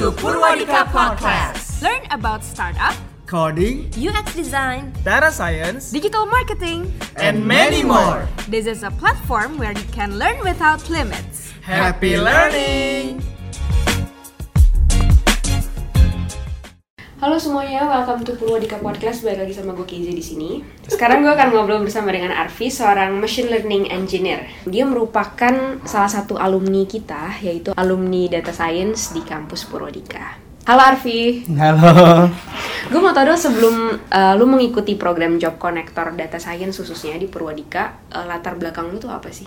to Purwadika Podcast. Learn about startup, coding, UX design, data science, digital marketing, and many more. This is a platform where you can learn without limits. Happy learning! Halo semuanya, welcome to Purwadika Podcast. Balik lagi sama gue Kizi di sini. Sekarang gue akan ngobrol bersama dengan Arfi, seorang machine learning engineer. Dia merupakan salah satu alumni kita, yaitu alumni data science di kampus Purwadika. Halo Arfi. Halo. Gue mau tau dong sebelum uh, lu mengikuti program Job Connector Data Science khususnya di Purwadika, uh, latar belakang lu tuh apa sih?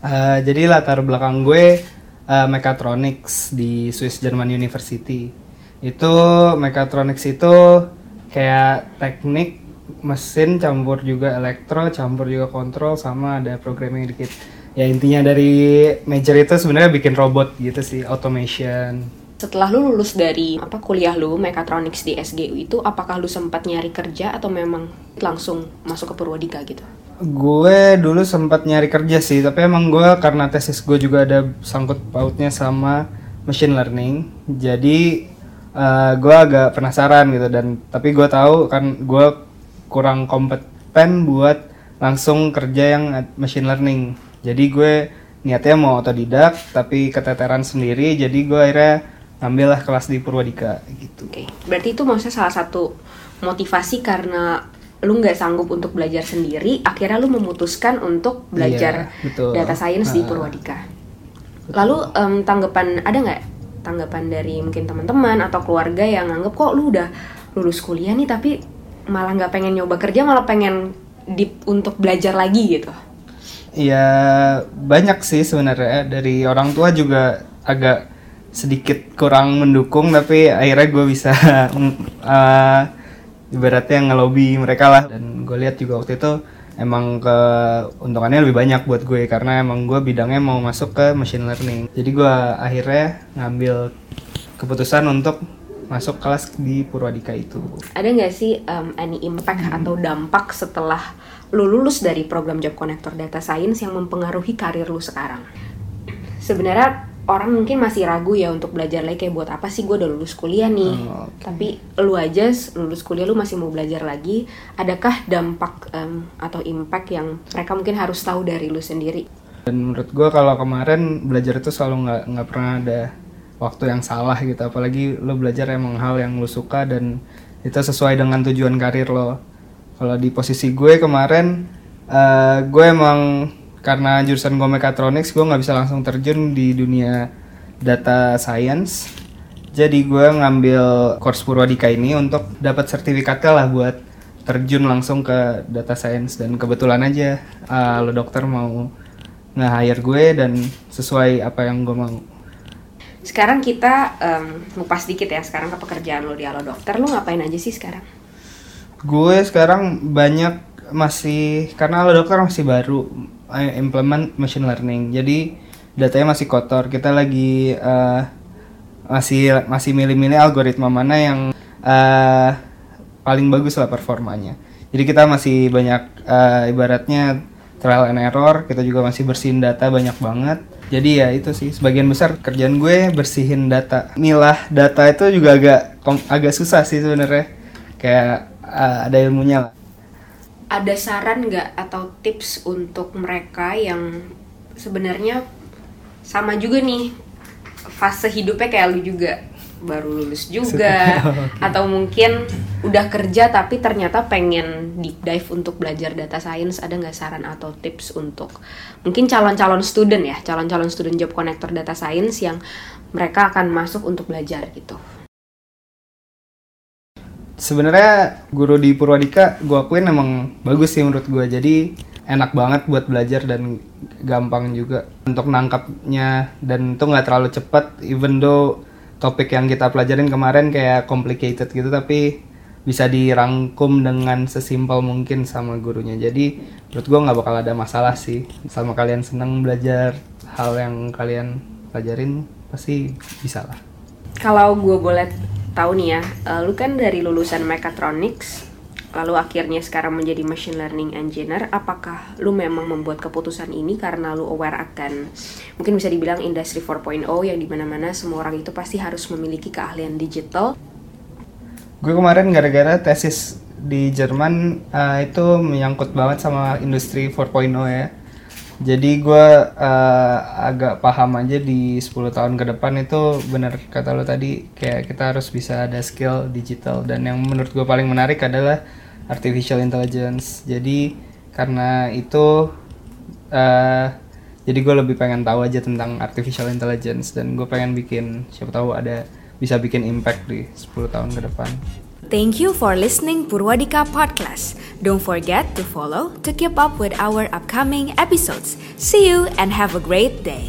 Uh, jadi latar belakang gue uh, mechatronics di Swiss German University. Itu mechatronics itu kayak teknik mesin campur juga elektro, campur juga kontrol sama ada programming dikit. Ya intinya dari major itu sebenarnya bikin robot gitu sih, automation setelah lu lulus dari apa kuliah lu mechatronics di SGU itu apakah lu sempat nyari kerja atau memang langsung masuk ke Purwadika gitu? Gue dulu sempat nyari kerja sih, tapi emang gue karena tesis gue juga ada sangkut pautnya sama machine learning, jadi uh, gue agak penasaran gitu dan tapi gue tahu kan gue kurang kompeten buat langsung kerja yang machine learning. Jadi gue niatnya mau otodidak tapi keteteran sendiri, jadi gue akhirnya ambillah kelas di Purwadika gitu. Oke, okay. berarti itu maksudnya salah satu motivasi karena lu nggak sanggup untuk belajar sendiri, akhirnya lu memutuskan untuk belajar iya, betul. data science uh, di Purwadika. Lalu um, tanggapan ada nggak tanggapan dari mungkin teman-teman atau keluarga yang nganggep kok lu udah lulus kuliah nih tapi malah nggak pengen nyoba kerja malah pengen deep untuk belajar lagi gitu? Iya banyak sih sebenarnya dari orang tua juga agak sedikit kurang mendukung tapi akhirnya gue bisa uh, ibaratnya ngelobi mereka lah dan gue lihat juga waktu itu emang keuntungannya lebih banyak buat gue karena emang gue bidangnya mau masuk ke machine learning. Jadi gue akhirnya ngambil keputusan untuk masuk kelas di Purwadika itu. Ada nggak sih um, any impact hmm. atau dampak setelah lu lulus dari program Job Connector Data Science yang mempengaruhi karir lu sekarang? Sebenarnya orang mungkin masih ragu ya untuk belajar lagi kayak buat apa sih gue udah lulus kuliah nih. Oh, okay. tapi lu aja lulus kuliah lu masih mau belajar lagi adakah dampak um, atau impact yang mereka mungkin harus tahu dari lu sendiri? Dan menurut gue kalau kemarin belajar itu selalu nggak nggak pernah ada waktu yang salah gitu. Apalagi lo belajar emang hal yang lo suka dan itu sesuai dengan tujuan karir lo. Kalau di posisi gue kemarin uh, gue emang karena jurusan gue mechatronics gue nggak bisa langsung terjun di dunia data science. Jadi gue ngambil course Purwadika ini untuk dapat sertifikatnya lah buat terjun langsung ke data science. Dan kebetulan aja uh, lo dokter mau nge-hire gue dan sesuai apa yang gue mau. Sekarang kita um, ngupas dikit ya sekarang ke pekerjaan lo di Halo Dokter lo ngapain aja sih sekarang? Gue sekarang banyak masih karena Halo Dokter masih baru implement machine learning. Jadi datanya masih kotor. Kita lagi uh, masih masih milih-milih algoritma mana yang uh, paling bagus lah performanya. Jadi kita masih banyak uh, ibaratnya trial and error. Kita juga masih bersihin data banyak banget. Jadi ya itu sih sebagian besar kerjaan gue bersihin data. Milah data itu juga agak agak susah sih sebenarnya. Kayak uh, ada ilmunya lah ada saran nggak atau tips untuk mereka yang sebenarnya sama juga nih fase hidupnya kayak lu juga baru lulus juga okay. atau mungkin udah kerja tapi ternyata pengen deep dive untuk belajar data science ada nggak saran atau tips untuk mungkin calon-calon student ya calon-calon student job connector data science yang mereka akan masuk untuk belajar gitu sebenarnya guru di Purwadika gue akuin emang bagus sih menurut gue jadi enak banget buat belajar dan gampang juga untuk nangkapnya. Dan itu nggak terlalu cepat even though topik yang kita pelajarin kemarin kayak complicated gitu tapi bisa dirangkum dengan sesimpel mungkin sama gurunya. Jadi menurut gue nggak bakal ada masalah sih. Sama kalian seneng belajar hal yang kalian pelajarin pasti bisa lah. Kalau gue boleh tahu nih ya, uh, lu kan dari lulusan mechatronics, lalu akhirnya sekarang menjadi machine learning engineer, apakah lu memang membuat keputusan ini karena lu aware akan mungkin bisa dibilang industri 4.0 yang di mana-mana semua orang itu pasti harus memiliki keahlian digital? gue kemarin gara-gara tesis di Jerman eh, itu menyangkut banget sama industri 4.0 ya. Jadi gue eh, agak paham aja di 10 tahun ke depan itu benar kata lo tadi kayak kita harus bisa ada skill digital dan yang menurut gue paling menarik adalah artificial intelligence. Jadi karena itu eh jadi gue lebih pengen tahu aja tentang artificial intelligence dan gue pengen bikin siapa tahu ada bisa bikin impact di 10 tahun ke depan. Thank you for listening Purwadika Podcast. Don't forget to follow to keep up with our upcoming episodes. See you and have a great day.